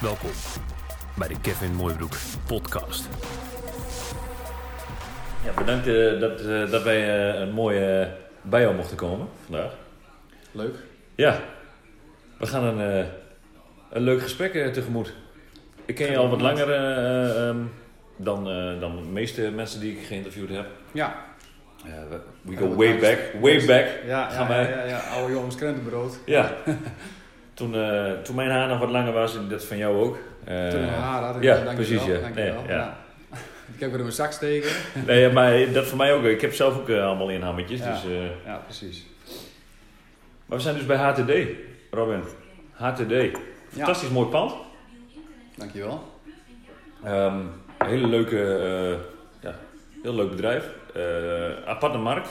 Welkom bij de Kevin Mooibroek podcast. Ja, bedankt eh, dat, eh, dat wij eh, een mooie bij jou mochten komen vandaag. Leuk. Ja, we gaan een, eh, een leuk gesprek eh, tegemoet. Ik ken je al wat langer eh, ehm, dan, eh, dan de meeste mensen die ik geïnterviewd heb. Ja. Eh, we we Ja, go way back, way back. Ja, Gaan ja, wij. ja, ja, ja, oude jongens krentenbrood. Ja. toen, eh, toen mijn haar nog wat langer was, en dat van jou ook. Eh, Toen een haar had ik, ja, dankjewel, precies, ja. dankjewel. Nee, ja. Ik heb weer in mijn zak steken. Nee, maar dat voor mij ook. Ik heb zelf ook eh, allemaal in hammetjes. Ja. Dus, Ja, precies. maar we zijn dus bij HTD, Robin. HTD. Fantastisch mooi pand. Dankjewel. Een hele leuke, ja, heel leuk bedrijf. Aparte markt.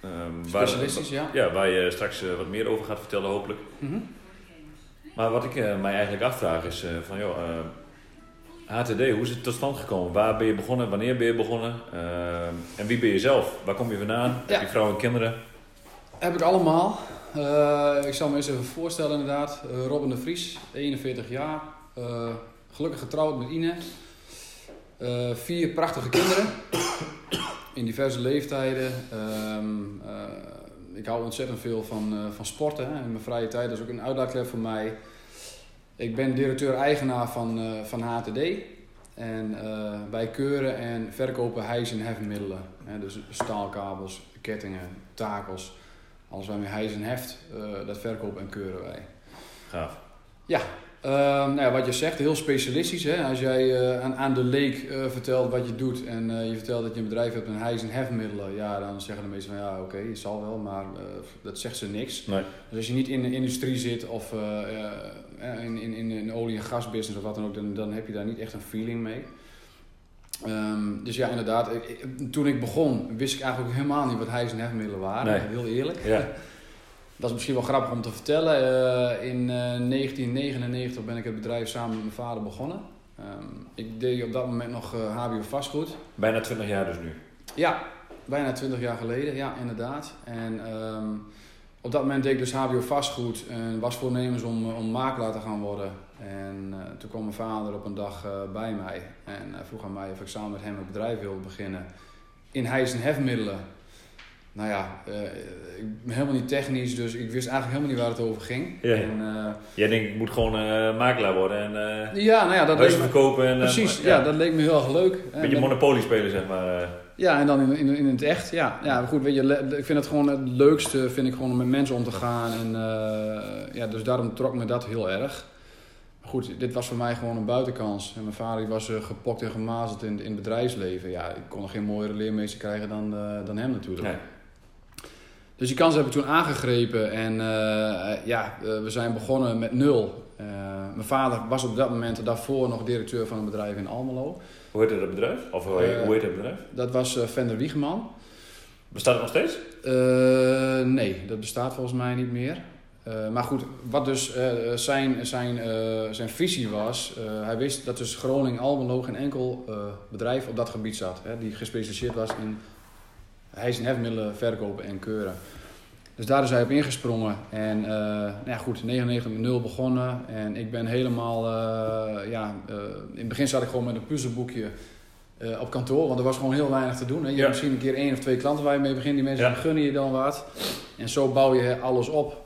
Waar- Specialistisch, ja. ja, waar je straks wat meer over gaat vertellen hopelijk. Mhm. Maar wat ik eh, mij eigenlijk afvraag is eh, van joh, eh, HTD, hoe is het tot stand gekomen? Waar ben je begonnen? Wanneer ben je begonnen? En wie ben je zelf? Waar kom je vandaan? Ja. Heb je vrouw en kinderen? Heb ik allemaal. Eh, ik zal me eens even voorstellen inderdaad. Eh, Robin de Vries, 41 jaar. Eh, gelukkig getrouwd met Ine. Eh, vier prachtige kinderen. In diverse leeftijden. Ehm, eh, ik hou ontzettend veel van, eh, van sporten. Hè. In mijn vrije tijd dat is ook een uitlaatklep voor mij. Ik ben directeur-eigenaar van, eh, van HTD. En eh, wij keuren en verkopen hijs- en hefmiddelen. Hè, dus staalkabels, kettingen, takels. Alles waarmee hijs en heft, dat verkopen en keuren wij. Gaaf. Ehm, nou ja, wat je zegt, heel specialistisch. Hè? Als jij eh, aan, aan de leek eh, vertelt wat je doet en eh, je vertelt dat je een bedrijf hebt met hijs- en hefmiddelen, ja, dan zeggen de meesten van ja, oké, het zal wel, maar dat zegt ze niks. Nee. Dus als je niet in de industrie zit of in, in, in een olie- en gasbusiness of wat dan ook, dan, dan heb je daar niet echt een feeling mee. Ehm, dus ja, inderdaad, ik- toen ik begon wist ik eigenlijk helemaal niet wat hijs- en hefmiddelen waren, Nee. heel eerlijk. Ja. Dat is misschien wel grappig om te vertellen. Eh, in eh, 1999 ben ik het bedrijf samen met mijn vader begonnen. Ehm, ik deed op dat moment nog eh, HBO vastgoed. Bijna 20 jaar dus nu. Ja, bijna 20 jaar geleden, ja, inderdaad. En ehm, op dat moment deed ik dus HBO vastgoed en was voornemens om, eh, om makelaar te gaan worden. En eh, toen kwam mijn vader op een dag eh, bij mij en vroeg aan mij of ik samen met hem een bedrijf wilde beginnen in hijs- en hefmiddelen. Nou ja, eh, ik ben helemaal niet technisch, dus ik wist eigenlijk helemaal niet waar het over ging. Ja. En, eh, Jij denkt, ik moet gewoon eh, makelaar worden en ja, nou ja, dat huizen verkopen. En, precies, ja. dat leek me heel erg leuk. En Beetje monopolie spelen, zeg maar. Ja, en dan in, in, in het echt. Ja, ja goed, weet je, ik vind het gewoon het leukste, vind ik gewoon om met mensen om te gaan. En ja, dus daarom trok me dat heel erg. Maar Goed, dit was voor mij gewoon een buitenkans. En mijn vader die was gepokt en gemazeld in, in het bedrijfsleven. Ja, ik kon er geen mooiere leermeester krijgen dan, dan hem natuurlijk. Nee. Dus die kans heb ik toen aangegrepen en eh, ja, eh, we zijn begonnen met nul. Eh, mijn vader was op dat moment daarvoor nog directeur van een bedrijf in Almelo. Hoe heet dat bedrijf? Of hoe heet, Eh, dat bedrijf? Dat was eh Vender Wiegeman. Bestaat het nog steeds? Eh, nee, dat bestaat volgens mij niet meer. Eh, maar goed, wat dus eh, zijn, zijn, eh, zijn visie was, eh, hij wist dat dus Groningen Almelo geen enkel eh, bedrijf op dat gebied zat, hè, die gespecialiseerd was in hijs- en hefmiddelen verkopen en keuren. Dus daar is hij op ingesprongen en eh, nou ja, goed, 99 met 0 begonnen en ik ben helemaal, eh, ja, eh, in het begin zat ik gewoon met een puzzelboekje op kantoor, want er was gewoon heel weinig te doen. Hè. Je Ja. hebt misschien een keer één of twee klanten waar je mee begint, die mensen Ja. gunnen je dan wat. En zo bouw je alles op.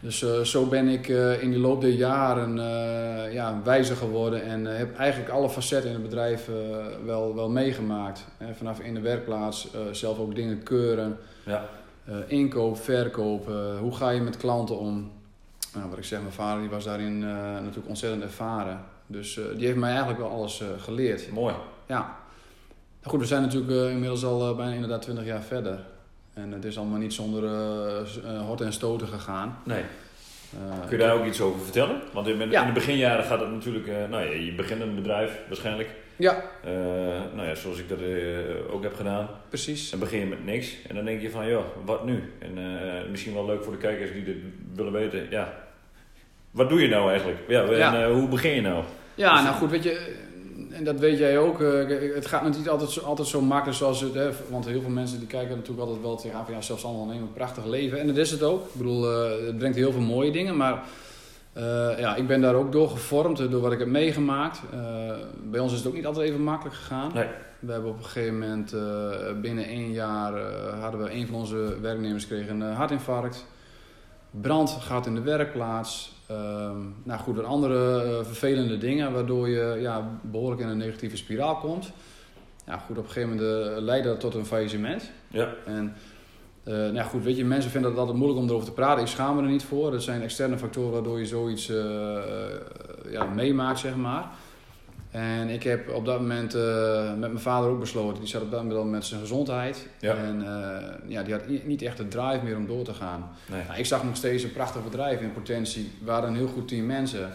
Dus eh, zo ben ik eh, in de loop der jaren eh, ja, wijzer geworden en heb eigenlijk alle facetten in het bedrijf wel, wel meegemaakt. Hè. Vanaf in de werkplaats zelf ook dingen keuren, Ja. inkoop, verkoop, hoe ga je met klanten om. Nou, wat ik zeg, mijn vader die was daarin natuurlijk ontzettend ervaren. Dus die heeft mij eigenlijk wel alles geleerd. Mooi. Ja. Nou Goed, we zijn natuurlijk inmiddels al bijna inderdaad 20 jaar verder. En het is allemaal niet zonder eh, horten en stoten gegaan. Nee. Eh, Kun je daar ook iets over vertellen? Want in, in Ja. de beginjaren gaat het natuurlijk... nou ja, je begint een bedrijf waarschijnlijk. Ja, nou ja, zoals ik dat ook heb gedaan. precies. Dan begin je met niks. En dan denk je van, joh, wat nu? En misschien wel leuk voor de kijkers die dit willen weten. Ja, wat doe je nou eigenlijk? Ja, en, Ja. hoe begin je nou? Ja, nou goed, weet je, en dat weet jij ook. eh, het gaat natuurlijk altijd zo, altijd zo makkelijk zoals het... Hè, want heel veel mensen die kijken natuurlijk altijd wel tegen... van, Ja, zelfstandig ondernemen, een prachtig leven. En dat is het ook. Ik bedoel, eh, het brengt heel veel mooie dingen. Maar Eh, ja, ik ben daar ook door gevormd, door wat ik heb meegemaakt. Bij ons is het ook niet altijd even makkelijk gegaan. Nee. We hebben op een gegeven moment, binnen één jaar, hadden we een van onze werknemers kreeg een hartinfarct. Brand gaat in de werkplaats. Ehm, nou goed, andere eh, vervelende dingen, waardoor je ja, behoorlijk in een negatieve spiraal komt. Ja, goed, op een gegeven moment eh, leidde dat tot een faillissement. Ja. En eh, nou goed, weet je, mensen vinden het altijd moeilijk om erover te praten. Ik schaam me er niet voor. Er zijn externe factoren waardoor je zoiets ja, meemaakt, zeg maar. En ik heb op dat moment eh, met mijn vader ook besloten. Die zat op dat moment met zijn gezondheid. Ja. En eh, ja, die had niet echt de drive meer om door te gaan. Nee. Nou, ik zag nog steeds een prachtig bedrijf in potentie. We hadden een heel goed team mensen.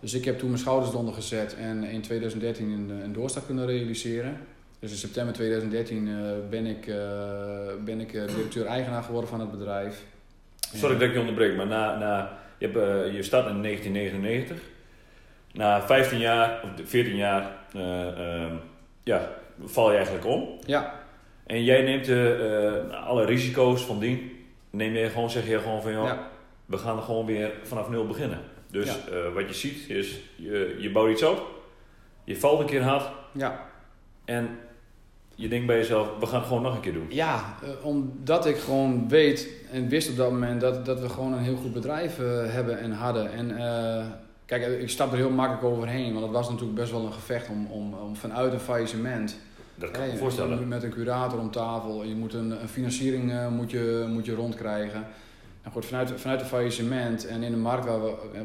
Dus ik heb toen mijn schouders eronder gezet en in 2013 een, een doorstart kunnen realiseren. Dus in september 2013 eh, ben ik, eh, ben ik eh, directeur-eigenaar geworden van het bedrijf. Sorry dat ik je onderbreek, maar na, na, je, hebt, eh, je start in 1999. Na 15 jaar, of 14 jaar, eh, ehm, ja, val je eigenlijk om. Ja, En jij neemt eh, eh, alle risico's van dien. Neem je gewoon, zeg je gewoon van, joh, ja, we gaan er gewoon weer vanaf nul beginnen. Dus Ja. wat je ziet is, je, je bouwt iets op. Je valt een keer hard. ja. En je denkt bij jezelf, we gaan het gewoon nog een keer doen. Ja, omdat ik gewoon weet en wist op dat moment dat, dat we gewoon een heel goed bedrijf hebben en hadden. En kijk, ik stap er heel makkelijk overheen, want het was natuurlijk best wel een gevecht om, om, om vanuit een faillissement. Dat kan ik me je voorstellen. moet met een curator om tafel, je moet een, een financiering eh, moet je, moet je rondkrijgen. Nou goed, vanuit, vanuit een faillissement en in de markt waar we, eh,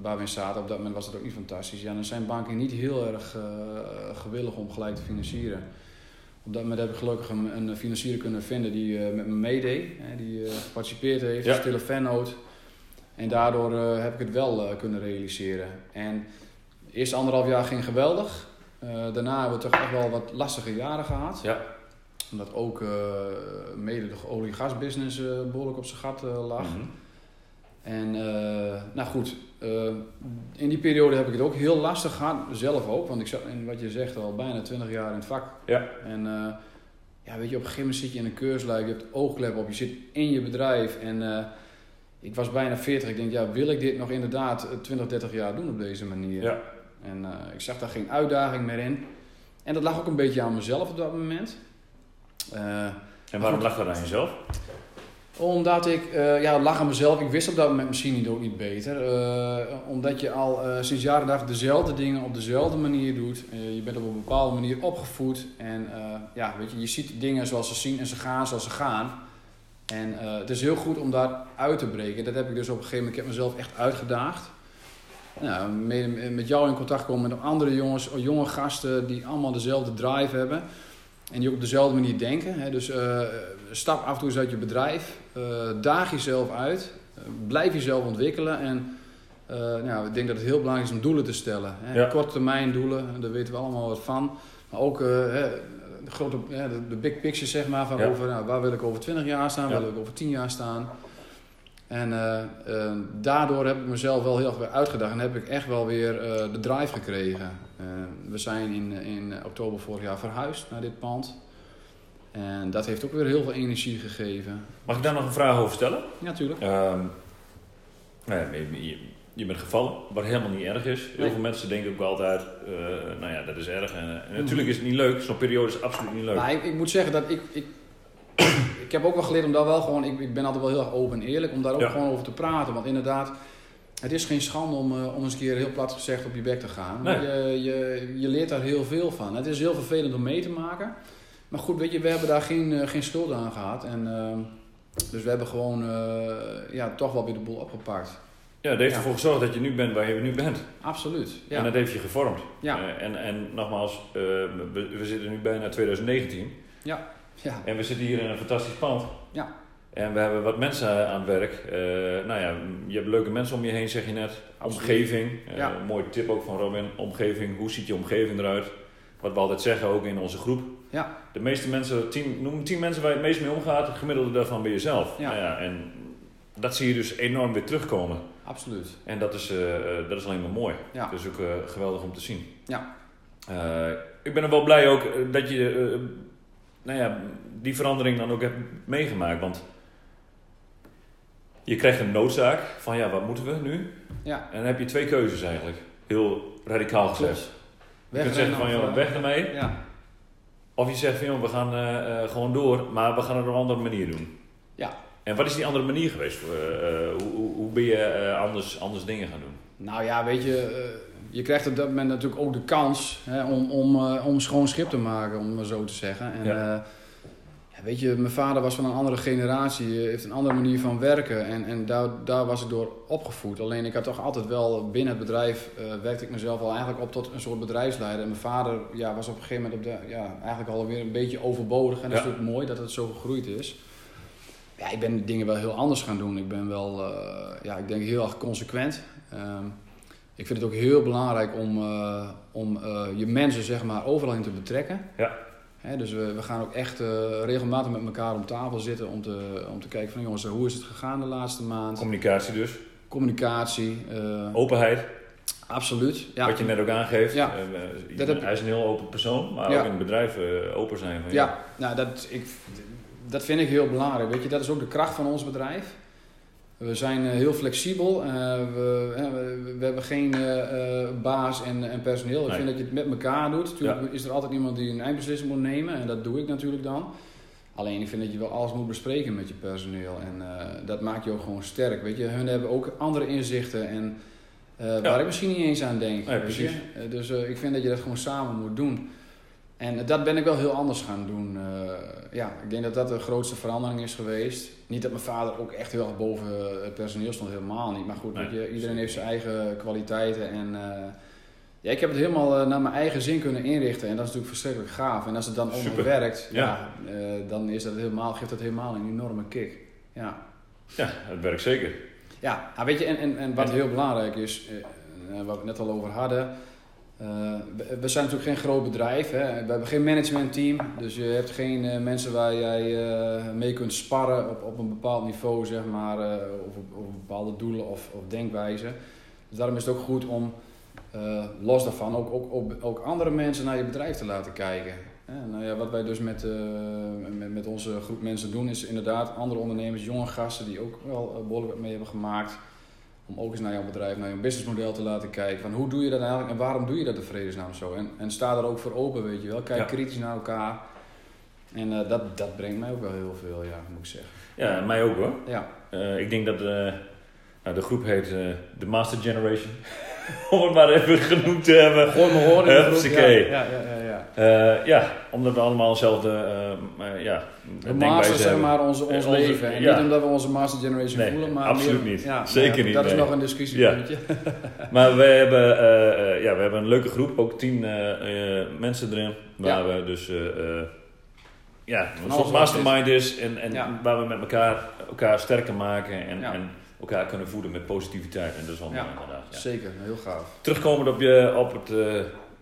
waar we in zaten, op dat moment was dat ook niet fantastisch. Ja, dan zijn banken niet heel erg eh, gewillig om gelijk te financieren. Op dat moment heb ik gelukkig een, een financier kunnen vinden die met me meedeed, die geparticipeerd heeft, Ja. stille fannoot. En daardoor eh, heb ik het wel eh, kunnen realiseren. En de eerste anderhalf jaar ging geweldig. Eh, daarna hebben we toch echt wel wat lastige jaren gehad. Ja. Omdat ook mede de olie-gasbusiness eh, behoorlijk op zijn gat lag. Mhm. En nou goed, in die periode heb ik het ook heel lastig gehad, zelf ook. Want ik zat, in wat je zegt, al bijna 20 jaar in het vak. Ja. En ja, weet je, op een gegeven moment zit je in een keurslijf, je hebt oogklep op, je zit in je bedrijf. En ik was bijna 40, ik denk, ja, wil ik dit nog inderdaad eh, 20, 30 jaar doen op deze manier? Ja. En eh, ik zag daar geen uitdaging meer in. En dat lag ook een beetje aan mezelf op dat moment. Eh, En waarom lag dat aan jezelf? omdat ik, eh, ja, het lag aan mezelf. Ik wist op dat moment misschien niet ook niet beter. Eh, omdat je al eh, sinds jaren dag dezelfde dingen op dezelfde manier doet. Eh, je bent op een bepaalde manier opgevoed. En eh, ja, weet je, je ziet dingen zoals ze zien en ze gaan zoals ze gaan. En eh, het is heel goed om daar uit te breken. Dat heb ik dus op een gegeven moment, ik heb mezelf echt uitgedaagd. Nou, met, met jou in contact komen met andere jongens, jonge gasten die allemaal dezelfde drive hebben. En die op dezelfde manier denken. Hè. Dus eh, stap af en toe eens uit je bedrijf. eh, daag jezelf uit. blijf jezelf ontwikkelen. En nou, ik denk dat het heel belangrijk is om doelen te stellen. Hè. Ja. Korte termijn doelen, daar weten we allemaal wat van. Maar ook hè, de, grote, de, big picture, zeg maar. Van Ja. over, nou, waar wil ik over 20 jaar staan? Waar wil ik over 10 jaar staan? En eh, eh, daardoor heb ik mezelf wel heel erg weer uitgedaagd. En heb ik echt wel weer eh, de drive gekregen. We zijn in, in oktober vorig jaar verhuisd naar dit pand. En dat heeft ook weer heel veel energie gegeven. Mag ik daar nog een vraag over stellen? Ja, natuurlijk. Ehm, nou je, je- bent gevallen, wat helemaal niet erg is. Heel veel mensen denken ook altijd, eh, nou ja, dat is erg. En, en natuurlijk is het niet leuk, zo'n periode is absoluut niet leuk. Maar ik, ik moet zeggen dat ik, ik... ik heb ook wel geleerd om daar wel gewoon... Ik, ik ben altijd wel heel erg open en eerlijk om daar ook Ja. gewoon over te praten. Want inderdaad, het is geen schande om, eh, om eens een keer heel plat gezegd op je bek te gaan. Nee. Je, je, je leert daar heel veel van. Het is heel vervelend om mee te maken. Maar goed, weet je, we hebben daar geen, eh, geen schuld aan gehad. En, ehm, dus we hebben gewoon eh, ja, toch wel weer de boel opgepakt. Ja, dat heeft Ja. ervoor gezorgd dat je nu bent waar je nu bent. Absoluut. En Ja. dat heeft je gevormd. Ja. Eh, en, en nogmaals, eh, we, we zitten nu bijna 2019. ja. En we zitten hier in een fantastisch pand. Ja. En we hebben wat mensen aan het werk. Eh, nou ja, je hebt leuke mensen om je heen, zeg je net. Absoluut. Omgeving. Ja. Mooie tip ook van Robin. Omgeving. Hoe ziet je omgeving eruit? Wat we altijd zeggen, ook in onze groep. Ja. De meeste mensen, tien, noem tien mensen waar je het meest mee omgaat. Het gemiddelde daarvan ben je zelf. Ja. Nou ja, en dat zie je dus enorm weer terugkomen. Absoluut. En dat is, eh, eh, dat is alleen maar mooi. Ja. Is ook eh, geweldig om te zien. Ja. Ik ben er wel blij ook dat je nou ja, die verandering dan ook hebt meegemaakt. Want je krijgt een noodzaak van ja, wat moeten we nu? Ja, En dan heb je twee keuzes eigenlijk. Heel radicaal gezegd. Je kunt zeggen van, joh, weg ermee. Ja. Of je zegt van, joh, we gaan gewoon door, maar we gaan het op een andere manier doen. Ja. En wat is die andere manier geweest? Eh, eh, hoe, hoe, hoe ben je eh, anders, anders dingen gaan doen? Nou ja, weet je, je krijgt op dat moment natuurlijk ook de kans hè, om, om, om schoon schip te maken, om het maar zo te zeggen. En, Ja. weet je, mijn vader was van een andere generatie, heeft een andere manier van werken en, en daar, daar was ik door opgevoed. Alleen ik had toch altijd wel binnen het bedrijf, werkte ik mezelf al eigenlijk op tot een soort bedrijfsleider. En mijn vader ja, was op een gegeven moment op de, ja, eigenlijk alweer een beetje overbodig en dat is natuurlijk mooi dat het zo gegroeid is. Ja, ik ben dingen wel heel anders gaan doen. Ik ben wel, eh, ja, ik denk heel erg consequent. Ehm, ik vind het ook heel belangrijk om, eh, om eh, je mensen zeg maar, overal in te betrekken. Ja. Hè, dus we, we gaan ook echt regelmatig met elkaar om tafel zitten om te, om te kijken van jongens, hoe is het gegaan de laatste maand? Communicatie dus, Communicatie, openheid, absoluut. Ja. wat je net ook aangeeft. Ja. Eh, Dat heb- Hij is een heel open persoon, maar Ja. ook in het bedrijf open zijn. Van, Ja, nou, dat, ik, dat vind ik heel belangrijk. Weet je, dat is ook de kracht van ons bedrijf. We zijn eh, heel flexibel. eh, we, hè, we, we hebben geen eh, baas en, en personeel. Ik Nee. vind dat je het met elkaar doet. Natuurlijk is er altijd iemand die een eindbeslissing moet nemen. En dat doe ik natuurlijk dan. Alleen ik vind dat je wel alles moet bespreken met je personeel. En dat maakt je ook gewoon sterk. Weet je, hun hebben ook andere inzichten. En waar ik misschien niet eens aan denk. Nee, precies. dus ik vind dat je dat gewoon samen moet doen. En dat ben ik wel heel anders gaan doen. Eh, ja, ik denk dat dat de grootste verandering is geweest. Niet dat mijn vader ook echt heel erg boven het personeel stond, helemaal niet. Maar goed, Nee, je, iedereen heeft zijn eigen kwaliteiten. En eh, ja, ik heb het helemaal eh, naar mijn eigen zin kunnen inrichten. En dat is natuurlijk verschrikkelijk gaaf. En als het dan ook werkt, Ja. ja. dan is dat helemaal, geeft dat helemaal een enorme kick. Ja. ja, het werkt zeker. Ja, nou weet je, en, en, en wat heel belangrijk is, wat we het net al over hadden. Eh, we, zijn natuurlijk geen groot bedrijf. Hè. We hebben geen managementteam. Dus je hebt geen eh, mensen waar jij eh, mee kunt sparren op, op een bepaald niveau, zeg maar. of, op, bepaalde doelen of, of denkwijzen. Dus daarom is het ook goed om los daarvan ook, ook, ook, ook andere mensen naar je bedrijf te laten kijken. Nou ja, wat wij dus met, met, met onze groep mensen doen, is inderdaad andere ondernemers, jonge gasten die ook wel eh, behoorlijk wat mee hebben gemaakt. Om ook eens naar jouw bedrijf, naar jouw businessmodel te laten kijken. Van hoe doe je dat eigenlijk en waarom doe je dat de vredesnaam zo? En, en sta er ook voor open, weet je wel. Kijk Ja. kritisch naar elkaar. En eh, dat, dat brengt mij ook wel heel veel, ja, moet ik zeggen. Ja, mij ook hoor. Ja, Eh, ik denk dat eh, nou, de groep heet The Master Generation. Om het maar even genoemd te hebben. gooi me horen in de groep. Ja, ja, ja, ja, ja. Eh, ja, omdat we allemaal hetzelfde uh, uh, ja, denkwijze masteren zeg maar onze, ons onze- leven. En ja. niet omdat we onze master generation Nee, voelen, maar absoluut meer- niet. Ja, Zeker ja, niet, Dat is nog een discussiepuntje. Maar we hebben, ja, we hebben een leuke groep, ook tien mensen erin. Waar we dus ja, wat mastermind is. En, en waar we met elkaar, elkaar sterker maken en, en elkaar kunnen voeden met positiviteit. En dat is mooi inderdaad. Ja. Zeker, heel gaaf. Terugkomend op, je, op, het,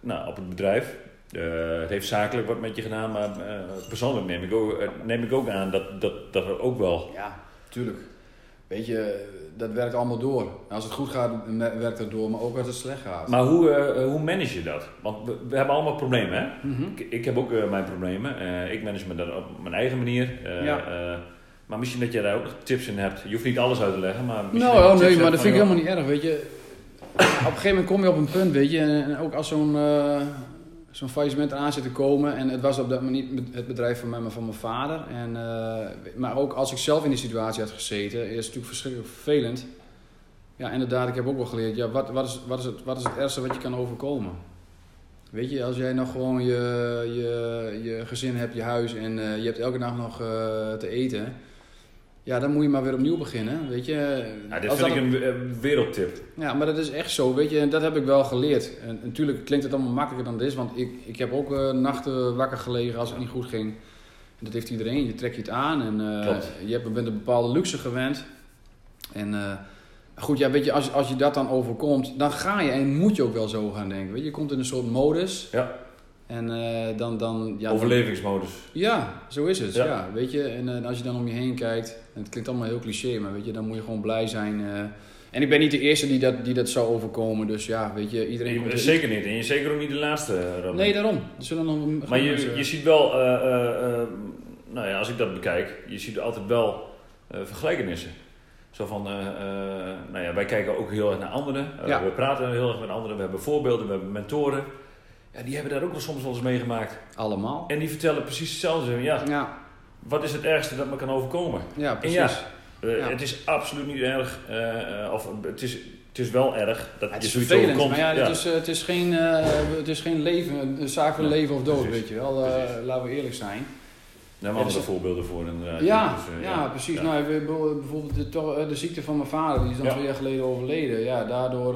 nou, op het bedrijf. Eh, het heeft zakelijk wat met je gedaan, maar eh, persoonlijk neem ik, ook, eh, neem ik ook aan dat, dat, dat er ook wel... Ja, tuurlijk. Weet je, dat werkt allemaal door. Als het goed gaat, werkt het door, maar ook als het slecht gaat. Maar hoe, hoe manage je dat? Want we, we hebben allemaal problemen, hè? Mhm. Ik, ik heb ook mijn problemen. Ik manage me dat op mijn eigen manier. Ja. maar misschien dat jij daar ook nog tips in hebt. Je hoeft niet alles uit te leggen, maar misschien Nou, dat oh, nee, maar dat vind ik helemaal niet erg, weet je. Op een gegeven moment kom je op een punt, weet je, en, en ook als zo'n zo'n faillissement eraan zit te komen, en het was op dat moment niet het bedrijf van mij, maar van mijn vader. En, eh, maar ook als ik zelf in die situatie had gezeten, is het natuurlijk verschrikkelijk vervelend. Ja, inderdaad, ik heb ook wel geleerd, ja, wat, wat, is, wat, is het, wat is het ergste wat je kan overkomen? Weet je, als jij nog gewoon je, je, je gezin hebt, je huis en eh, je hebt elke dag nog eh, te eten. Ja, dan moet je maar weer opnieuw beginnen, weet je. Ja, dit vind dat ik een wereldtip. ja, maar dat is echt zo, weet je. En dat heb ik wel geleerd. En natuurlijk klinkt het allemaal makkelijker dan dit is. Want ik, ik heb ook eh, nachten wakker gelegen als het niet goed ging. En dat heeft iedereen. Je trekt je het aan. En eh, je hebt, bent een bepaalde luxe gewend. En eh, goed, ja, weet je, als, als je dat dan overkomt, dan ga je en moet je ook wel zo gaan denken. Weet je, je komt in een soort modus. Ja. En eh, dan, dan... Ja, Overlevingsmodus. ja, zo is het. Ja. Ja. weet je. En eh, als je dan om je heen kijkt, en het klinkt allemaal heel cliché, maar weet je, dan moet je gewoon blij zijn. eh. en ik ben niet de eerste die dat, die dat zou overkomen, dus ja, weet je, iedereen Je- komt er- zeker niet. En je zeker ook niet de laatste, Robin. Nee, daarom. Zullen nog Maar je, mensen- je ziet wel, nou ja, als ik dat bekijk, je ziet altijd wel vergelijkenissen. Zo van, nou ja, wij kijken ook heel erg naar anderen. Ja. We praten heel erg met anderen. We hebben voorbeelden, we hebben mentoren. Ja, die hebben daar ook wel soms wel eens meegemaakt. Allemaal. En die vertellen precies hetzelfde. Ja, Ja, wat is het ergste dat me kan overkomen? ja precies. ja, eh, Ja. het is absoluut niet erg. eh, of het is, het is wel erg dat Het je is vervelend, overkomt. maar ja, Ja. Het, is, eh, het, is geen, het is geen leven, een zaak van Ja, leven of dood, precies. weet je wel. Laten we eerlijk zijn. Daar Ja, hebben we dus- voorbeelden voor inderdaad. Ja, Dus, eh, ja, precies. Ja. Nou, bijvoorbeeld de, de ziekte van mijn vader, die is dan Ja. twee jaar geleden overleden. Ja, daardoor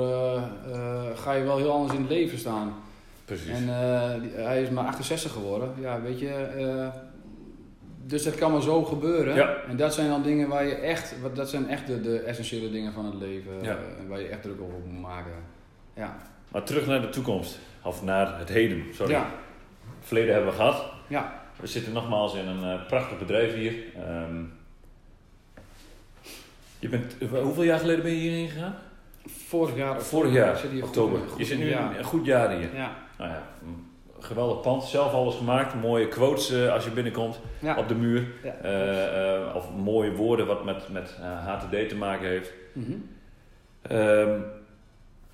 ga je wel heel anders in het leven staan. Precies. En eh, hij is maar 68 geworden. Ja, weet je. eh, dus dat kan maar zo gebeuren. Ja. En dat zijn dan dingen waar je echt, wat- dat zijn echt de, de essentiële dingen van het leven. Ja. eh, waar je echt druk over moet maken. Ja. Maar terug naar de toekomst. Of naar het heden, sorry. Ja. Het verleden hebben we gehad. Ja. We zitten nogmaals in een prachtig bedrijf hier. Ehm, je bent, hoeveel jaar geleden ben je hierheen gegaan? Vorig jaar. Vorig jaar, oktober. goed je zit nu een goed jaar hier. Ja. Nou ja, geweldig pand. Zelf alles gemaakt. Mooie quotes eh, als je binnenkomt Ja. op de muur. Ja. Eh, eh, of mooie woorden wat met, met HTD te maken heeft. Mhm. Ehm,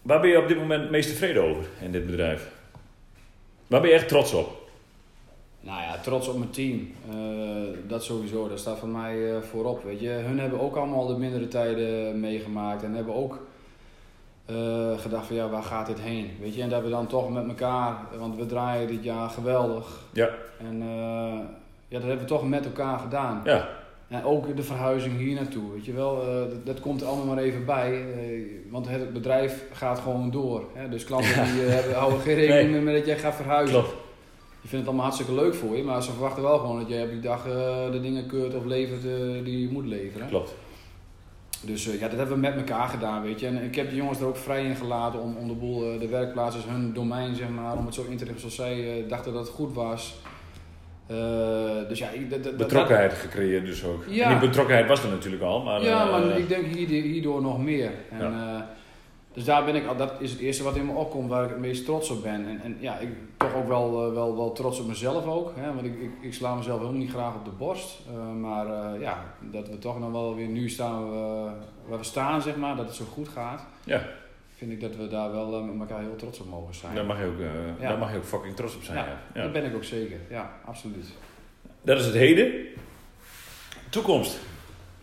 waar ben je op dit moment het meest tevreden over in dit bedrijf? Waar ben je echt trots op? Nou ja, trots op mijn team. Dat sowieso, dat staat voor mij voorop. Weet je. Hun hebben ook allemaal de mindere tijden meegemaakt en hebben ook eh, gedacht van ja, waar gaat dit heen? Weet je, en dat we dan toch met elkaar, want we draaien dit jaar geweldig. Ja. En eh, ja, dat hebben we toch met elkaar gedaan. Ja, En ook de verhuizing hier naartoe, weet je wel, eh, dat, dat komt er allemaal maar even bij. want het bedrijf gaat gewoon door. Hè? Dus klanten die, hebben, houden geen rekening Nee. meer met dat jij gaat verhuizen. klopt. Je vindt het allemaal hartstikke leuk voor je, maar ze verwachten wel gewoon dat jij op die dag de dingen keurt of levert die je moet leveren. Klopt. Dus eh, ja, dat hebben we met elkaar gedaan, weet je. En ik heb de jongens er ook vrij in gelaten om, om de boel, eh, de werkplaats is hun domein, zeg maar, om het zo in te richten zoals zij eh, dachten dat het goed was. Dus ja, Betrokkenheid gecreëerd dus ook. Ja. En die betrokkenheid was er natuurlijk al, maar... ja, maar ik denk hierdoor, nog meer. En, dus daar ben ik, al- dat is het eerste wat in me opkomt, waar ik het meest trots op ben. En, en ja, ik toch ook wel, eh, wel, wel trots op mezelf ook. Hè? Want ik, ik, ik sla mezelf helemaal niet graag op de borst. Eh, maar eh, ja, dat we toch nog wel weer nu staan we, waar we staan, zeg maar, dat het zo goed gaat. Ja. Vind ik dat we daar wel met elkaar heel trots op mogen zijn. Daar mag, je ook, Ja. daar mag je ook fucking trots op zijn. Ja, Ja. Ja. Dat ben ik ook zeker, ja, absoluut. Dat is het heden. Toekomst.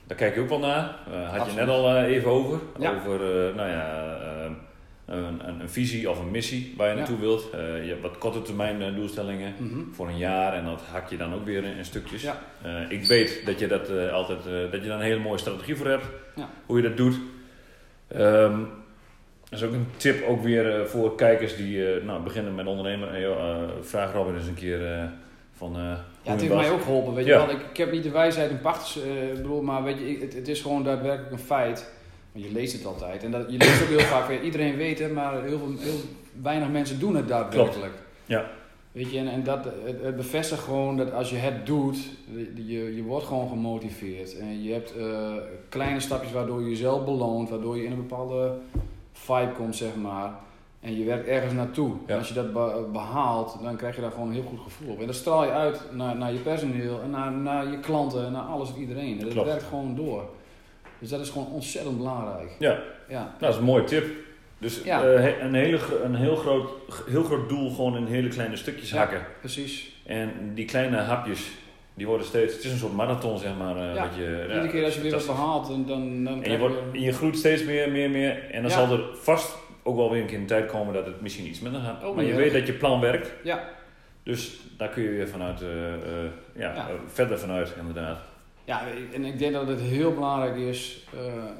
Daar kijk je ook wel naar. Eh, had je net al eh, even over. Ja. Over eh, nou ja, een, een, een visie of een missie waar je Ja. naartoe wilt. Je hebt wat korte termijn doelstellingen Mhm. voor een jaar en dat hak je dan ook weer in, in stukjes. Ja. Ik weet dat je, dat, altijd, dat je daar een hele mooie strategie voor hebt. Hoe je dat doet. Ehm, dat is ook een tip ook weer voor kijkers die nou, beginnen met ondernemen. Joh, vraag Robin eens een keer van... eh, Ja, het heeft mij ook geholpen. Weet Ja. je wel, ik, ik heb niet de wijsheid in pacht, eh, ik bedoel, maar weet je, het, het is gewoon daadwerkelijk een feit. Want je leest het altijd. En dat, je leest ook heel vaak, ja, iedereen weet het, maar heel, veel, heel weinig mensen doen het daadwerkelijk. Ja. Weet je, en, en dat, het, het bevestigt gewoon dat als je het doet, je, je wordt gewoon gemotiveerd. En je hebt eh, kleine stapjes waardoor je jezelf beloont, waardoor je in een bepaalde vibe komt, zeg maar. En je werkt ergens naartoe. Ja. En als je dat be- behaalt, dan krijg je daar gewoon een heel goed gevoel op. En dat straal je uit naar, naar je personeel, en naar, naar je klanten, en naar alles en iedereen. En dat Klopt. werkt gewoon door. Dus dat is gewoon ontzettend belangrijk. Ja. Ja, Nou, dat is een mooie tip. Dus Ja. eh, een, hele, een heel, groot, heel groot doel gewoon in hele kleine stukjes Ja. hakken. precies. En die kleine hapjes, die worden steeds... Het is een soort marathon, zeg maar. eh, Ja. wat je, ja, Iedere keer als je weer wat behaalt, dan, dan, dan En je, wordt, je... groeit steeds meer, meer, meer. En dan zal er vast ook wel weer een keer een tijd komen dat het misschien iets minder gaat. Oh, maar je weet dat je plan werkt. Ja. Dus daar kun je weer vanuit, eh, eh, ja, Ja. eh, verder vanuit inderdaad. Ja, en ik denk dat het heel belangrijk is,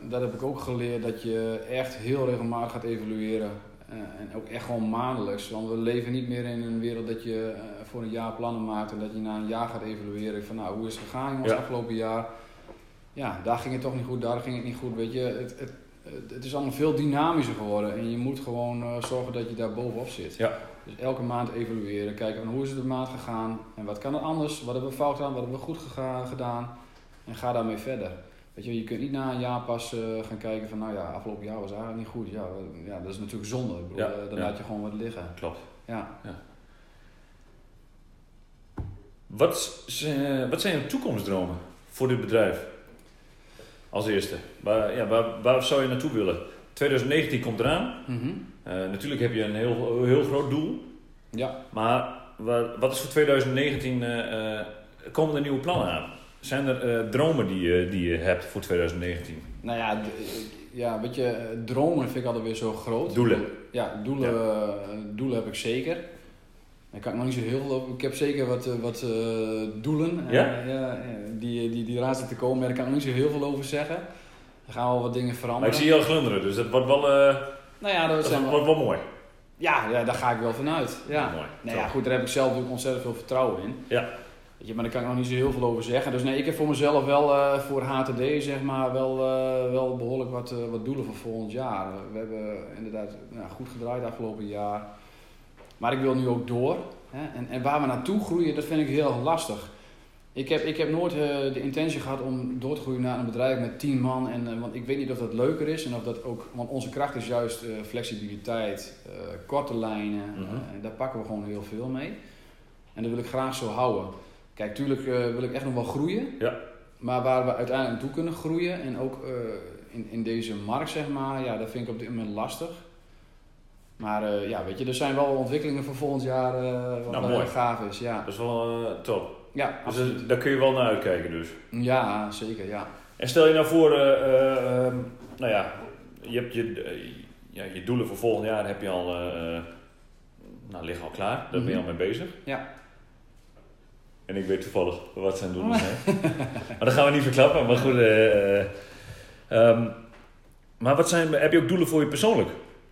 dat heb ik ook geleerd, dat je echt heel regelmatig gaat evalueren. En ook echt gewoon maandelijks. Want we leven niet meer in een wereld dat je voor een jaar plannen maakt en dat je na een jaar gaat evalueren. Van nou, hoe is het gegaan jongens Ja. afgelopen jaar? Ja, daar ging het toch niet goed, daar ging het niet goed. Weet je, het, het, het, het is allemaal veel dynamischer geworden. En je moet gewoon eh, zorgen dat je daar bovenop zit. Ja. Dus elke maand evalueren, kijken van hoe is het de maand gegaan en wat kan er anders, wat hebben we fout gedaan, wat hebben we goed gedaan en ga daarmee verder. Weet je, je kunt niet na een jaar pas eh, gaan kijken van nou ja, afgelopen jaar was eigenlijk niet goed. Ja, eh, ja dat is natuurlijk zonde. Ik bedoel, Ja, eh, dan ja. laat je gewoon wat liggen. Klopt. Ja. Wat, z- eh, wat zijn je toekomstdromen voor dit bedrijf? Als eerste. Waar, ja, waar, waar zou je naartoe willen? 2019 komt eraan. Mhm. Eh, natuurlijk heb je een heel, heel groot doel. Ja. Maar wa- wat is voor 2019, eh, eh, komen er nieuwe plannen aan? Zijn er dromen die, je- die je hebt voor 2019? Nou ja, ja, weet je, dromen vind ik altijd weer zo groot. Doelen. Ja, doelen, eh, doelen heb ik zeker. Daar kan ik nog niet zo heel veel. Ik heb zeker wat, eh, wat eh, doelen eh, Ja? die, die, die eraan zitten te komen. Maar daar kan ik nog niet zo heel veel over zeggen. Er gaan wel wat dingen Maar veranderen. ik zie je al glunderen, dus dat wordt wel, Nou ja, dat dat zijn wel, wordt wel mooi. ja, ja, daar ga ik wel vanuit. Ja. Mooi. Nou ja, goed, daar heb ik zelf natuurlijk ontzettend veel vertrouwen in. Ja. Weet je, maar daar kan ik nog niet zo heel veel over zeggen. Dus nee, ik heb voor mezelf wel voor HTD zeg maar wel, wel behoorlijk wat, wat doelen voor volgend jaar. We hebben inderdaad nou, goed gedraaid afgelopen jaar. Maar ik wil nu ook door. Hè? En, en waar we naartoe groeien, dat vind ik heel lastig. Ik heb, ik heb nooit eh, de intentie gehad om door te groeien naar een bedrijf met 10 man. En, eh, want ik weet niet of dat leuker is en of dat ook. Want onze kracht is juist eh, flexibiliteit, korte lijnen. Mhm. en daar pakken we gewoon heel veel mee. En dat wil ik graag zo houden. Kijk, tuurlijk wil ik echt nog wel groeien. Ja. Maar waar we uiteindelijk naartoe kunnen groeien en ook in, in deze markt, zeg maar, ja, dat vind ik op dit moment lastig. Maar eh, ja, weet je, er zijn wel ontwikkelingen voor volgend jaar eh, wat Nou, mooi. gaaf is. Ja, Dat is wel eh, top. ja, Dus daar kun je wel naar uitkijken dus. ja zeker, ja. En stel je nou voor, eh, eh, ehm, nou ja, je hebt je, ja, je doelen voor volgend jaar heb je al, nou, liggen al klaar. Daar ben je al mee bezig. Ja. En ik weet toevallig wat zijn doelen zijn. maar dat gaan we niet verklappen, maar goed. eh, eh, ehm, maar wat zijn, heb je ook doelen voor je persoonlijk?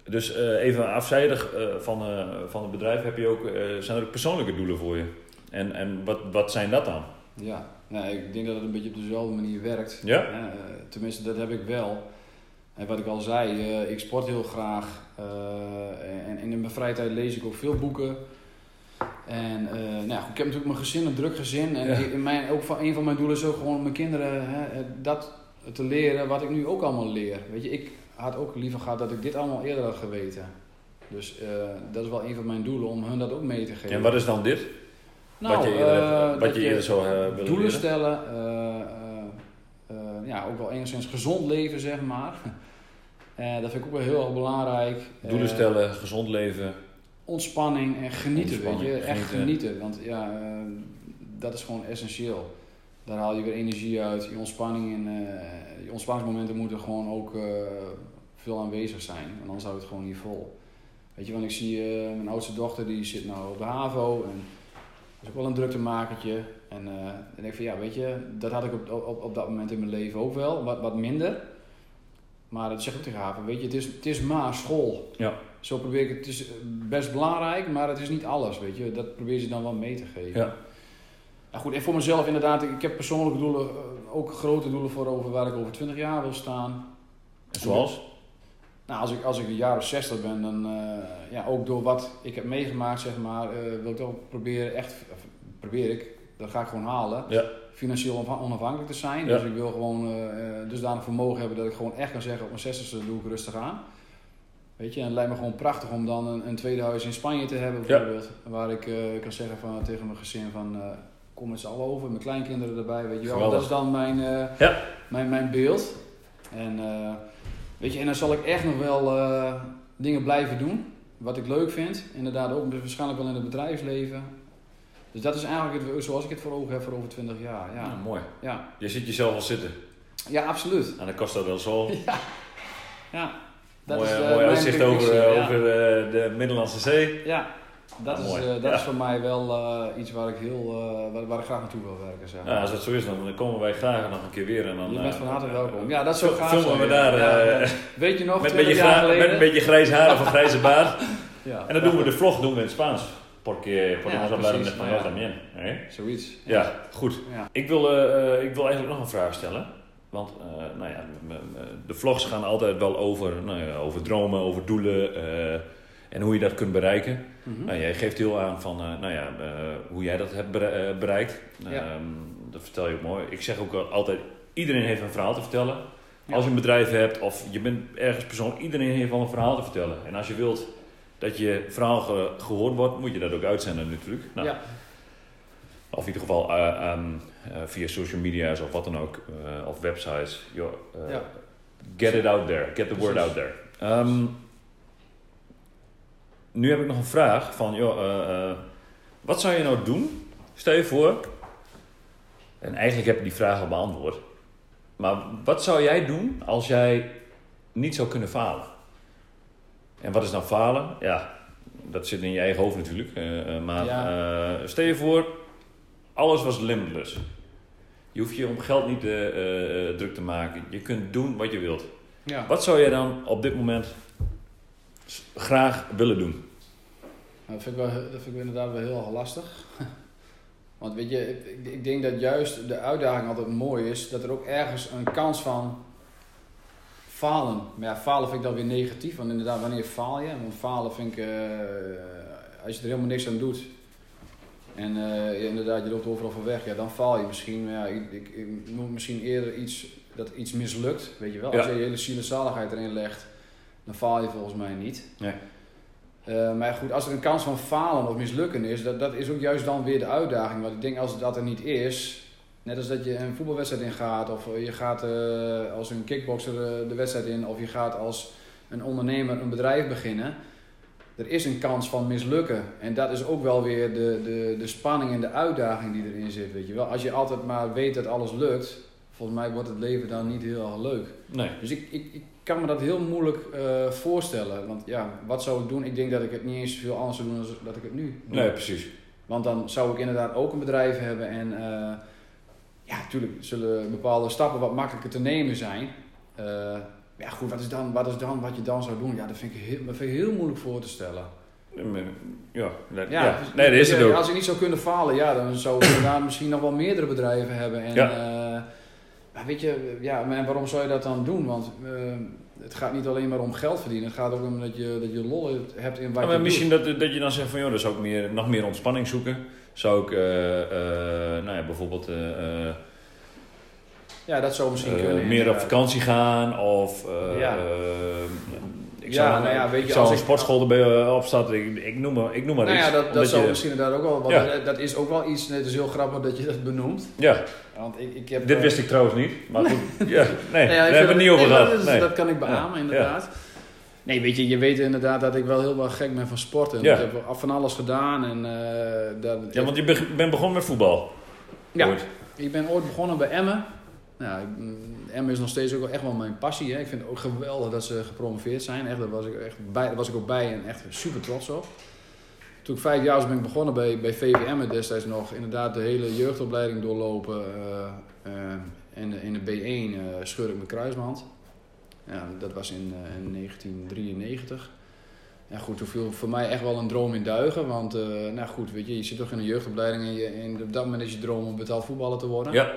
Dus eh, even afzijdig eh, van, eh, van het bedrijf, heb je ook, zijn er ook persoonlijke doelen voor je? En, en wat, wat zijn dat dan? Ja, nou, ik denk dat het een beetje op dezelfde manier werkt. Ja? Tenminste, dat heb ik wel. En wat ik al zei, ik sport heel graag. en, in mijn vrije tijd lees ik ook veel boeken. En nou ja, ik heb natuurlijk mijn gezin, een druk gezin. En Ja. in mijn, ook van, een van mijn doelen is ook gewoon mijn kinderen hè, dat te leren wat ik nu ook allemaal leer. Weet je, ik had ook liever gehad dat ik dit allemaal eerder had geweten. Dus eh, dat is wel een van mijn doelen om hun dat ook mee te geven. En wat is dan dit? Nou, wat je eerder, hebt- eh, wat je eerder zou eh, willen doelen leren? stellen, ja, ook wel enigszins gezond leven, zeg maar. Dat vind ik ook wel heel erg belangrijk. Doelen stellen, gezond leven. ontspanning en genieten, Ontspanning, weet je. Echt genieten. genieten, want ja, dat is gewoon essentieel. Daar haal je weer energie uit, je ontspanning en eh, je ontspanningsmomenten moeten gewoon ook eh, veel aanwezig zijn. Want anders houdt het gewoon niet vol. Weet je, want ik zie eh, mijn oudste dochter, die zit nou op de HAVO en dat is ook wel een druktemakertje. En eh, dan denk ik van ja, weet je, dat had ik op, op, op dat moment in mijn leven ook wel, wat, wat minder. Maar dat zeg ik tegen haar, van, weet je, het is, het is maar school. Ja. Zo probeer ik het. Het is best belangrijk, maar het is niet alles, weet je. Dat probeer je dan wel mee te geven. Ja. Ja, goed, en voor mezelf inderdaad, ik heb persoonlijke doelen, eh, ook grote doelen voor over waar ik over 20 jaar wil staan. En zoals? Nou, als ik, als ik een jaar of 60 ben, dan eh, ja, ook door wat ik heb meegemaakt, zeg maar, eh, wil ik toch proberen, echt, probeer ik, dat ga ik gewoon halen, Ja. financieel onaf- onafhankelijk te zijn. Ja. Dus ik wil gewoon eh, eh, dusdanig vermogen hebben dat ik gewoon echt kan zeggen, op mijn 60ste doe ik rustig aan. Weet je, en het lijkt me gewoon prachtig om dan een, een tweede huis in Spanje te hebben, bijvoorbeeld. Waar ik kan zeggen van, tegen mijn gezin van, kom met z'n allen over, mijn kleinkinderen erbij, weet je wel. Geweldig. Dat is dan mijn, eh, Ja. mijn, mijn beeld. En, eh, weet je, en dan zal ik echt nog wel eh, dingen blijven doen, wat ik leuk vind. Inderdaad ook waarschijnlijk wel in het bedrijfsleven. Dus dat is eigenlijk het, zoals ik het voor ogen heb voor over 20 jaar. Ja, Ja, mooi. ja. Je ziet jezelf al zitten. ja absoluut. Aan de Costa del Sol. Ja, dat mooi is, mooi uitzicht over, over eh, de Middellandse Zee. Ja, dat, is, eh, dat Ja. is voor mij wel eh, iets waar ik, heel, eh, waar, waar ik graag naartoe wil werken. Zeg. Ja, als dat zo is, dan komen wij graag nog een keer weer. En dan, je bent van harte welkom. Ja, dat is zo gaaf. filmen zijn, we daar, Ja. Weet je nog, met, een 20 beetje jaar met een beetje grijs haar of een grijze baard. Ja, En dan doen we de vlog doen we in het Spaans. Porque podemos Ja, hablar en español también. Zoiets. Ja, goed. Ja. Ik wil, ik wil eigenlijk nog een vraag stellen. Want nou ja, de vlogs gaan altijd wel over, nou ja, over dromen, over doelen en hoe je dat kunt bereiken. Mhm. Nou, jij geeft heel aan van eh, nou ja, eh, hoe jij dat hebt eh, bereikt. Ja. Ehm, dat vertel je ook mooi. Ik zeg ook al- altijd, iedereen heeft een verhaal te vertellen. Ja. Als je een bedrijf hebt of je bent ergens persoon, iedereen heeft wel een verhaal te vertellen. En als je wilt dat je verhaal ge- gehoord wordt, moet je dat ook uitzenden natuurlijk. Nou, ja. Of in ieder geval eh, ehm, eh, via social media's of wat dan ook, of websites. Get it out there, get the word out there. Nu heb ik nog een vraag van, joh, eh, eh, wat zou je nou doen? Stel je voor, en eigenlijk heb ik die vraag al beantwoord. Maar wat zou jij doen als jij niet zou kunnen falen? En wat is dan falen? Ja, dat zit in je eigen hoofd natuurlijk. eh, maar eh, stel je voor, alles was limitless. Je hoeft je om geld niet druk te maken. Je kunt doen wat je wilt. Ja. Wat zou jij dan op dit moment graag willen doen? Nou, dat, vind ik wel, dat vind ik inderdaad wel heel lastig. Want weet je, ik, ik- denk dat juist de uitdaging altijd mooi is, dat er ook ergens een kans van falen. Maar ja, falen vind ik dan weer negatief, want inderdaad, wanneer faal je? Want falen vind ik, eh, als je er helemaal niks aan doet en eh, inderdaad, je loopt overal van weg, ja, dan faal je misschien. Maar ja, ik, ik, ik noem misschien eerder iets dat iets mislukt, weet je wel. Als Ja. je je hele ziel en zaligheid erin legt, dan faal je volgens mij niet. Nee. Eh, maar goed, als er een kans van falen of mislukken is, dat, dat is ook juist dan weer de uitdaging. Want ik denk als dat er niet is, net als dat je een voetbalwedstrijd ingaat, of je gaat eh, als een kickboxer eh, de wedstrijd in, of je gaat als een ondernemer een bedrijf beginnen. Er is een kans van mislukken. En dat is ook wel weer de, de, de spanning en de uitdaging die erin zit. Weet je wel. Als je altijd maar weet dat alles lukt, volgens mij wordt het leven dan niet heel erg leuk. Nee. Dus ik, ik, ik kan me dat heel moeilijk eh, voorstellen. Want ja, wat zou ik doen? Ik denk dat ik het niet eens veel anders zou doen dan dat ik het nu doe. Nee, precies. Want dan zou ik inderdaad ook een bedrijf hebben. En eh, ja, natuurlijk zullen bepaalde stappen wat makkelijker te nemen zijn. Eh, ja, goed, wat is, dan, wat is dan wat je dan zou doen? Ja, dat vind ik heel, dat vind ik heel moeilijk voor te stellen. Ja, dat, Ja, ja. dus- nee, dat is het ook. Als ik niet zou kunnen falen, ja, dan zou ik inderdaad misschien nog wel meerdere bedrijven hebben. En, Ja. Maar weet je, ja, maar waarom zou je dat dan doen? Want eh, het gaat niet alleen maar om geld verdienen. Het gaat ook om dat je, dat je lol hebt in wat Ja, je maar doet. misschien dat, dat je dan zegt van, joh, dan zou ik meer, nog meer ontspanning zoeken. Zou ik, eh, eh, nou ja, bijvoorbeeld eh, Ja, dat zou misschien kunnen. meer op vakantie gaan of... Ja. Ik Ja, zou, nou ja, weet je, zou als een ik- sportschool erbij eh. Ik, ik, noem maar, ik noem maar Nou iets. ja, dat, dat zou je- misschien inderdaad ook wel. Want Ja. dat, dat is ook wel iets. Het is heel grappig dat je dat benoemt. Ja, Want ik, ik heb. dit eh, wist ik trouwens niet. Maar goed, ja, nee, ja, daar hebben we niet dat- over nee, gehad. Dat, Nee. dat kan ik beamen, inderdaad. Nee, weet je, je weet inderdaad dat ik wel heel wel gek ben van sporten. Ja. Ik heb van alles gedaan en eh, dat, Ja, want je bent begonnen met voetbal. Ja. Ooit. ik ben ooit begonnen bij Emmen. Nou, ik- Emmen is nog steeds ook echt wel mijn passie. Hè. Ik vind het ook geweldig dat ze gepromoveerd zijn. Echt, daar, was ik echt bij, was ik ook bij en echt super trots op. Toen ik vijf jaar was ben ik begonnen bij, bij VVM destijds nog. Inderdaad de hele jeugdopleiding doorlopen. eh, eh, en in de B1 eh scheur ik mijn kruisband. Ja, dat was in, in 1993. Ja, goed, toen viel voor mij echt wel een droom in duigen. Want, nou goed, weet je, je zit toch in een jeugdopleiding en, je, en op dat moment is je droom om betaald voetballer te worden. Ja,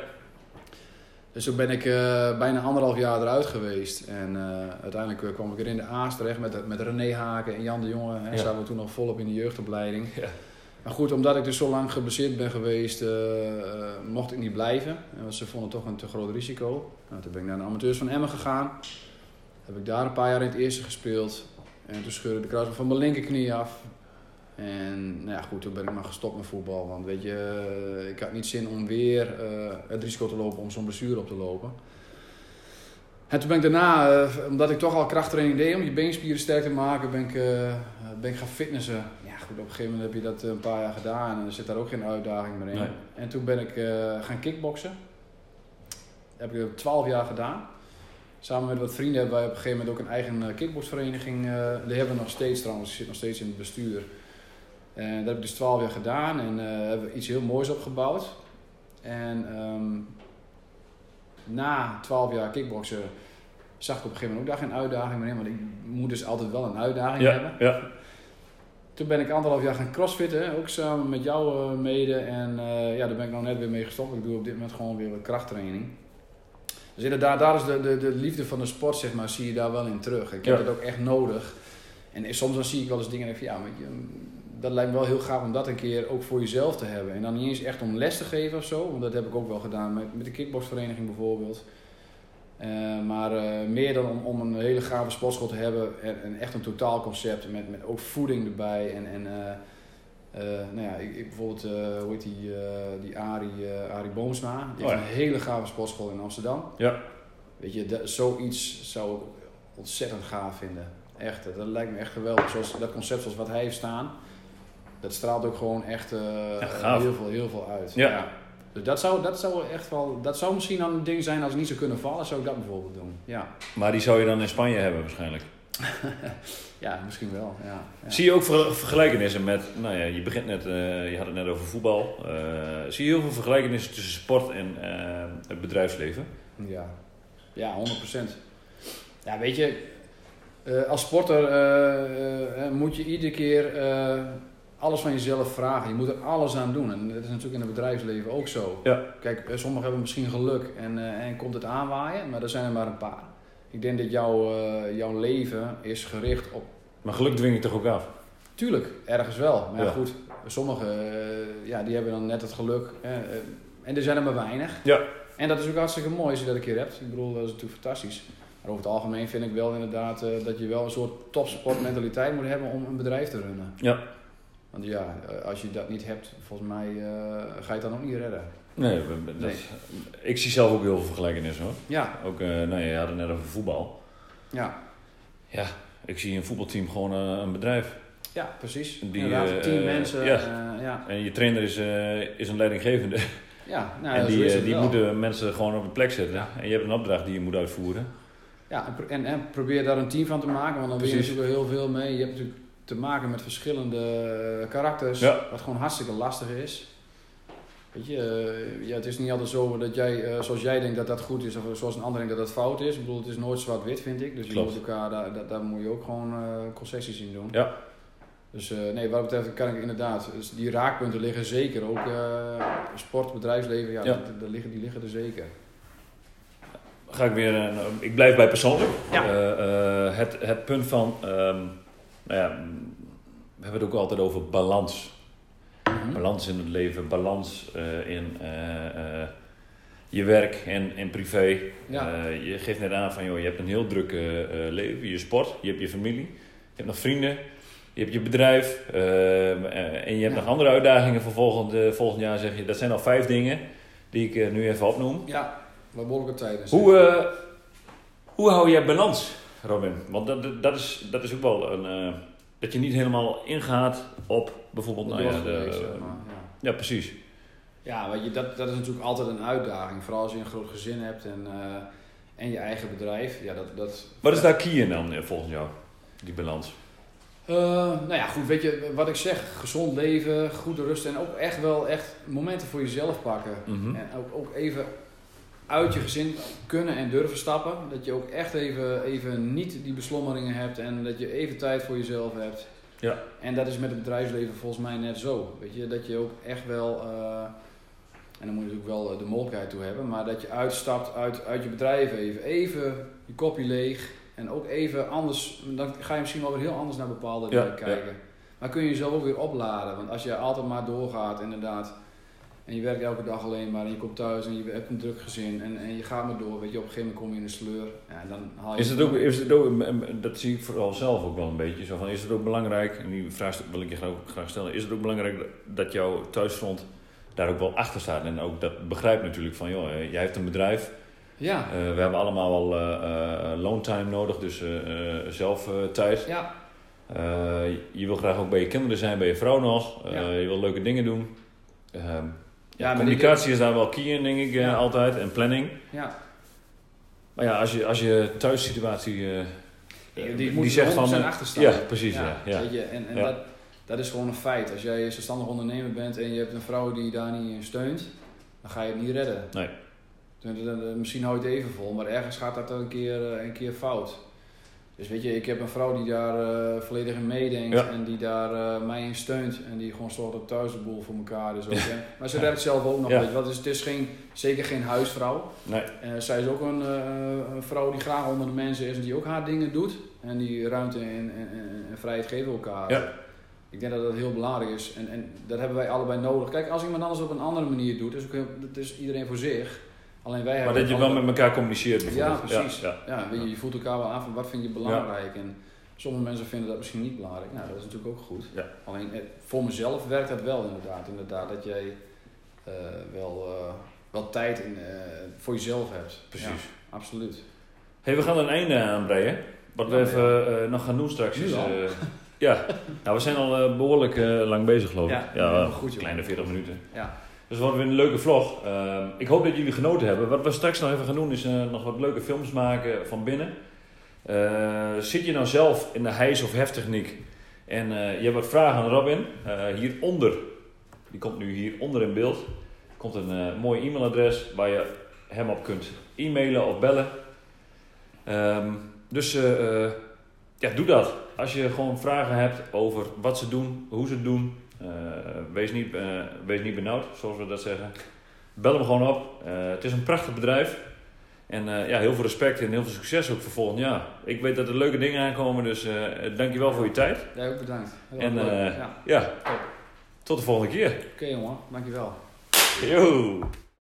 Dus toen ben ik eh, bijna anderhalf jaar eruit geweest. En eh, uiteindelijk eh, kwam ik er in de A's terecht met, met René Haken en Jan de Jonge. Hè, Ja. zaten we toen nog volop in de jeugdopleiding. Ja. Maar goed, omdat ik dus zo lang geblesseerd ben geweest, mocht ik niet blijven. Want ze vonden toch een te groot risico. Nou, toen ben ik naar de amateurs van Emmen gegaan. Heb ik daar een paar jaar in het eerste gespeeld. En toen scheurde de kruisband van mijn linkerknie af. En nou ja, goed, toen ben ik maar gestopt met voetbal. Want weet je, eh, ik had niet zin om weer eh, het risico te lopen om zo'n blessure op te lopen. En toen ben ik daarna, eh, omdat ik toch al krachttraining deed om je beenspieren sterk te maken, ben ik, ben ik gaan fitnessen. Ja goed, op een gegeven moment heb je dat een paar jaar gedaan en er zit daar ook geen uitdaging meer in. Nee. En toen ben ik gaan kickboksen. Dat heb ik twaalf jaar gedaan. Samen met wat vrienden hebben wij op een gegeven moment ook een eigen kickboxvereniging. die hebben we nog steeds trouwens, ik zit nog steeds in het bestuur. En dat heb ik dus twaalf jaar gedaan en eh, hebben we iets heel moois opgebouwd. En ehm, na twaalf jaar kickboksen zag ik op een gegeven moment ook daar geen uitdaging meer in. Want ik moet dus altijd wel een uitdaging hebben. ja. Toen ben ik anderhalf jaar gaan crossfitten, ook samen met jou eh, mede. En eh, ja, daar ben ik nou net weer mee gestopt. Ik doe op dit moment gewoon weer krachttraining. Dus inderdaad, daar is de, de, de liefde van de sport, zeg maar, zie je daar wel in terug. Ik heb Ja. dat ook echt nodig. En soms dan zie ik wel eens dingen en denk ik van, ja, maar je, dat lijkt me wel heel gaaf om dat een keer ook voor jezelf te hebben. En dan niet eens echt om les te geven of zo, want dat heb ik ook wel gedaan met, met de kickboxvereniging bijvoorbeeld. Eh, maar eh, meer dan om, om een hele gave sportschool te hebben en, en echt een totaalconcept met, met ook voeding erbij. En, en eh, nou ja, ik, ik bijvoorbeeld, hoe heet die, die Arie, Arie Boomsma. Die Oh heeft ja. een hele gave sportschool in Amsterdam. Ja. Weet je, dat, zoiets zou ik ontzettend gaaf vinden. Echt, dat lijkt me echt geweldig. Zoals, dat concept zoals wat hij heeft staan, dat straalt ook gewoon echt eh, Ja, heel, veel, heel veel uit. Ja. Dus dat zou, dat zou echt wel, dat zou misschien dan een ding zijn als ik niet zou kunnen vallen, zou ik dat bijvoorbeeld doen. Ja, Maar die zou je dan in Spanje hebben waarschijnlijk. ja misschien wel. Ja, ja. Zie je ook ver- vergelijkenissen met, nou ja, je begint net, eh, je had het net over voetbal. Eh, zie je heel veel vergelijkenissen tussen sport en het bedrijfsleven? Ja, ja 100%. Ja, weet je, als sporter moet je iedere keer alles van jezelf vragen. Je moet er alles aan doen. En dat is natuurlijk in het bedrijfsleven ook zo. Ja. Kijk, eh, sommigen hebben misschien geluk en, eh, en komt het aanwaaien, maar er zijn er maar een paar. Ik denk dat jouw, eh, jouw leven is gericht op Maar geluk dwing je toch ook af? Tuurlijk, ergens wel. Maar ja, goed, sommigen ja, die hebben dan net het geluk. en er zijn er maar weinig. Ja. En dat is ook hartstikke mooi als je dat een keer hebt. Ik bedoel, dat is natuurlijk fantastisch. Maar over het algemeen vind ik wel inderdaad dat je wel een soort topsportmentaliteit moet hebben om een bedrijf te runnen. Ja. Want ja, eh, als je dat niet hebt, volgens mij eh, ga je het dan ook niet redden. Nee, dat, ik zie zelf ook heel veel vergelijkenissen hoor. Ja, Ook, eh nou ja, je had het net over voetbal. ja, Ja, ik zie een voetbalteam gewoon een bedrijf. ja precies. Die, Inderdaad, tien mensen. ja. ja. En je trainer is, is een leidinggevende. Ja, nou, en die, die wel. moeten mensen gewoon op een plek zetten. Ja. En je hebt een opdracht die je moet uitvoeren. Ja, en pro- en, en probeer daar een team van te maken, want dan wil je Precies. natuurlijk heel veel mee. Je hebt natuurlijk te maken met verschillende eh, karakters, Ja. wat gewoon hartstikke lastig is. Weet je, eh, ja, het is niet altijd zo dat jij, eh, zoals jij denkt dat dat goed is, of zoals een ander denkt dat dat fout is. Ik bedoel, het is nooit zwart-wit, vind ik. Dus je moet elkaar, daar, daar, daar moet je ook gewoon eh, concessies in doen. Ja. Dus eh, nee, wat betreft kan ik inderdaad, dus die raakpunten liggen zeker. Ook eh, sport, bedrijfsleven, ja, Ja. dat liggen, die liggen er zeker. Ga ik weer, eh, ik blijf bij persoonlijk. Ja. Eh, eh, het, het punt van, ehm, nou ja, we hebben het ook altijd over balans. Mhm. Balans in het leven, balans eh, in eh, eh, je werk en, en privé. Ja. Je geeft net aan van, joh, je hebt een heel druk leven. Je sport, je hebt je familie, je hebt nog vrienden, je hebt je bedrijf. eh, eh, en je hebt Ja. nog andere uitdagingen voor volgend, volgend jaar, zeg je. Dat zijn al vijf dingen die ik nu even opnoem. Ja, wat behoorlijke tijden. Hoe, eh, hoe hou jij balans, Robin? Want dat, dat- is, dat is ook wel een... eh, dat je niet helemaal ingaat op bijvoorbeeld... Nou ja, de, maar, ja. ja, precies. Ja, weet je, dat, dat is natuurlijk altijd een uitdaging. Vooral als je een groot gezin hebt en, eh, en je eigen bedrijf. Ja, dat, dat, Wat is daar key in dan, eh, volgens jou? Die balans. Eh, nou ja, goed, weet je, wat ik zeg, gezond leven, goede rust en ook echt wel echt momenten voor jezelf pakken. Mhm. En ook, ook even uit je gezin kunnen en durven stappen. Dat je ook echt even, even niet die beslommeringen hebt en dat je even tijd voor jezelf hebt. Ja. En dat is met het bedrijfsleven volgens mij net zo. Weet je, dat je ook echt wel, eh, en dan moet je natuurlijk wel eh, de mogelijkheid toe hebben, maar dat je uitstapt uit, uit je bedrijf even. Even je kopje leeg en ook even anders, dan ga je misschien wel weer heel anders naar bepaalde Ja, dingen kijken. Maar kun je jezelf ook weer opladen, want als je altijd maar doorgaat inderdaad, en je werkt elke dag alleen maar en je komt thuis en je hebt een druk gezin en, en je gaat maar door, weet je, op een gegeven moment kom je in de sleur. Ja, en dan haal je Is het ook, is het ook, dat zie ik vooral zelf ook wel een beetje, zo van, is het ook belangrijk, en die vraag wil ik je graag, graag stellen, is het ook belangrijk dat jouw thuisfront daar ook wel achter staat en ook dat begrijpt natuurlijk van, joh, eh, jij hebt een bedrijf, Ja, eh, we hebben allemaal wel eh eh, loontime nodig, dus zelf tijd. ja, je wil graag ook bij je kinderen zijn, bij je vrouw nog. Ja. Je wil leuke dingen doen. Ja, communicatie is daar wel key in, denk ik, eh, Ja. altijd. En planning. ja. Maar ja, als je, als je thuissituatie... eh, Die, die, moet je zegt 100% van... eh, achter staan. Ja, precies. Ja. Ja, Weet je, en en. Dat, dat is gewoon een feit. Als jij zelfstandig ondernemer bent en je hebt een vrouw die daar niet in steunt, dan ga je het niet redden. Nee. Dan- Misschien hou je het even vol, maar ergens gaat dat dan een keer, een keer fout. Dus weet je, ik heb een vrouw die daar eh, volledig in meedenkt Ja. en die daar eh, mij in steunt. En die gewoon zorgt dat thuis de boel voor elkaar is. Ook, hè. Maar ze werkt zelf ook nog, Ja. weet je wat. Dus het is geen, zeker geen huisvrouw. Nee. Eh, zij is ook een, een vrouw die graag onder de mensen is en die ook haar dingen doet. En die ruimte en, en, en, en vrijheid geven elkaar. Ja. Ik denk dat dat heel belangrijk is. En, en dat hebben wij allebei nodig. Kijk, als iemand anders op een andere manier doet, is ook heel, dat is iedereen voor zich. Alleen wij Maar dat je wel met elkaar communiceert Ja, precies. Ja, Ja, weet je, je voelt elkaar wel aan van wat vind je belangrijk. En Sommige mensen vinden dat misschien niet belangrijk. Nou, dat is natuurlijk ook goed. Ja. Alleen eh, voor mezelf werkt dat wel inderdaad. Inderdaad, dat jij eh, wel, eh, wel tijd in, voor jezelf hebt. Precies. Absoluut. Hey, we gaan er een einde aan breien. Wat we even nog gaan doen straks Nu is... ja, nou, we zijn al eh, behoorlijk eh, lang bezig geloof ik. Ja, goed, joh. kleine 40 minuten. Ja. Dus wordt weer een leuke vlog. Ehm, ik hoop dat jullie genoten hebben. Wat we straks nog even gaan doen is eh, nog wat leuke films maken van binnen. Eh, zit je nou zelf in de hijs- of heftechniek en eh, je hebt wat vragen aan Robin, hieronder, die komt nu hieronder in beeld, komt een mooi e-mailadres waar je hem op kunt e-mailen of bellen. Ehm, dus ja, doe dat. Als je gewoon vragen hebt over wat ze doen, hoe ze het doen, wees, niet, eh, wees niet benauwd, zoals we dat zeggen. Bel hem gewoon op. Eh, het is een prachtig bedrijf. En eh, ja, heel veel respect en heel veel succes ook voor volgend jaar. Ik weet dat er leuke dingen aankomen, dus eh dankjewel voor je tijd. Jij ook bedankt. Heel En, eh, ja. Ja, tot de volgende keer. Oké jongen, dankjewel. Yo!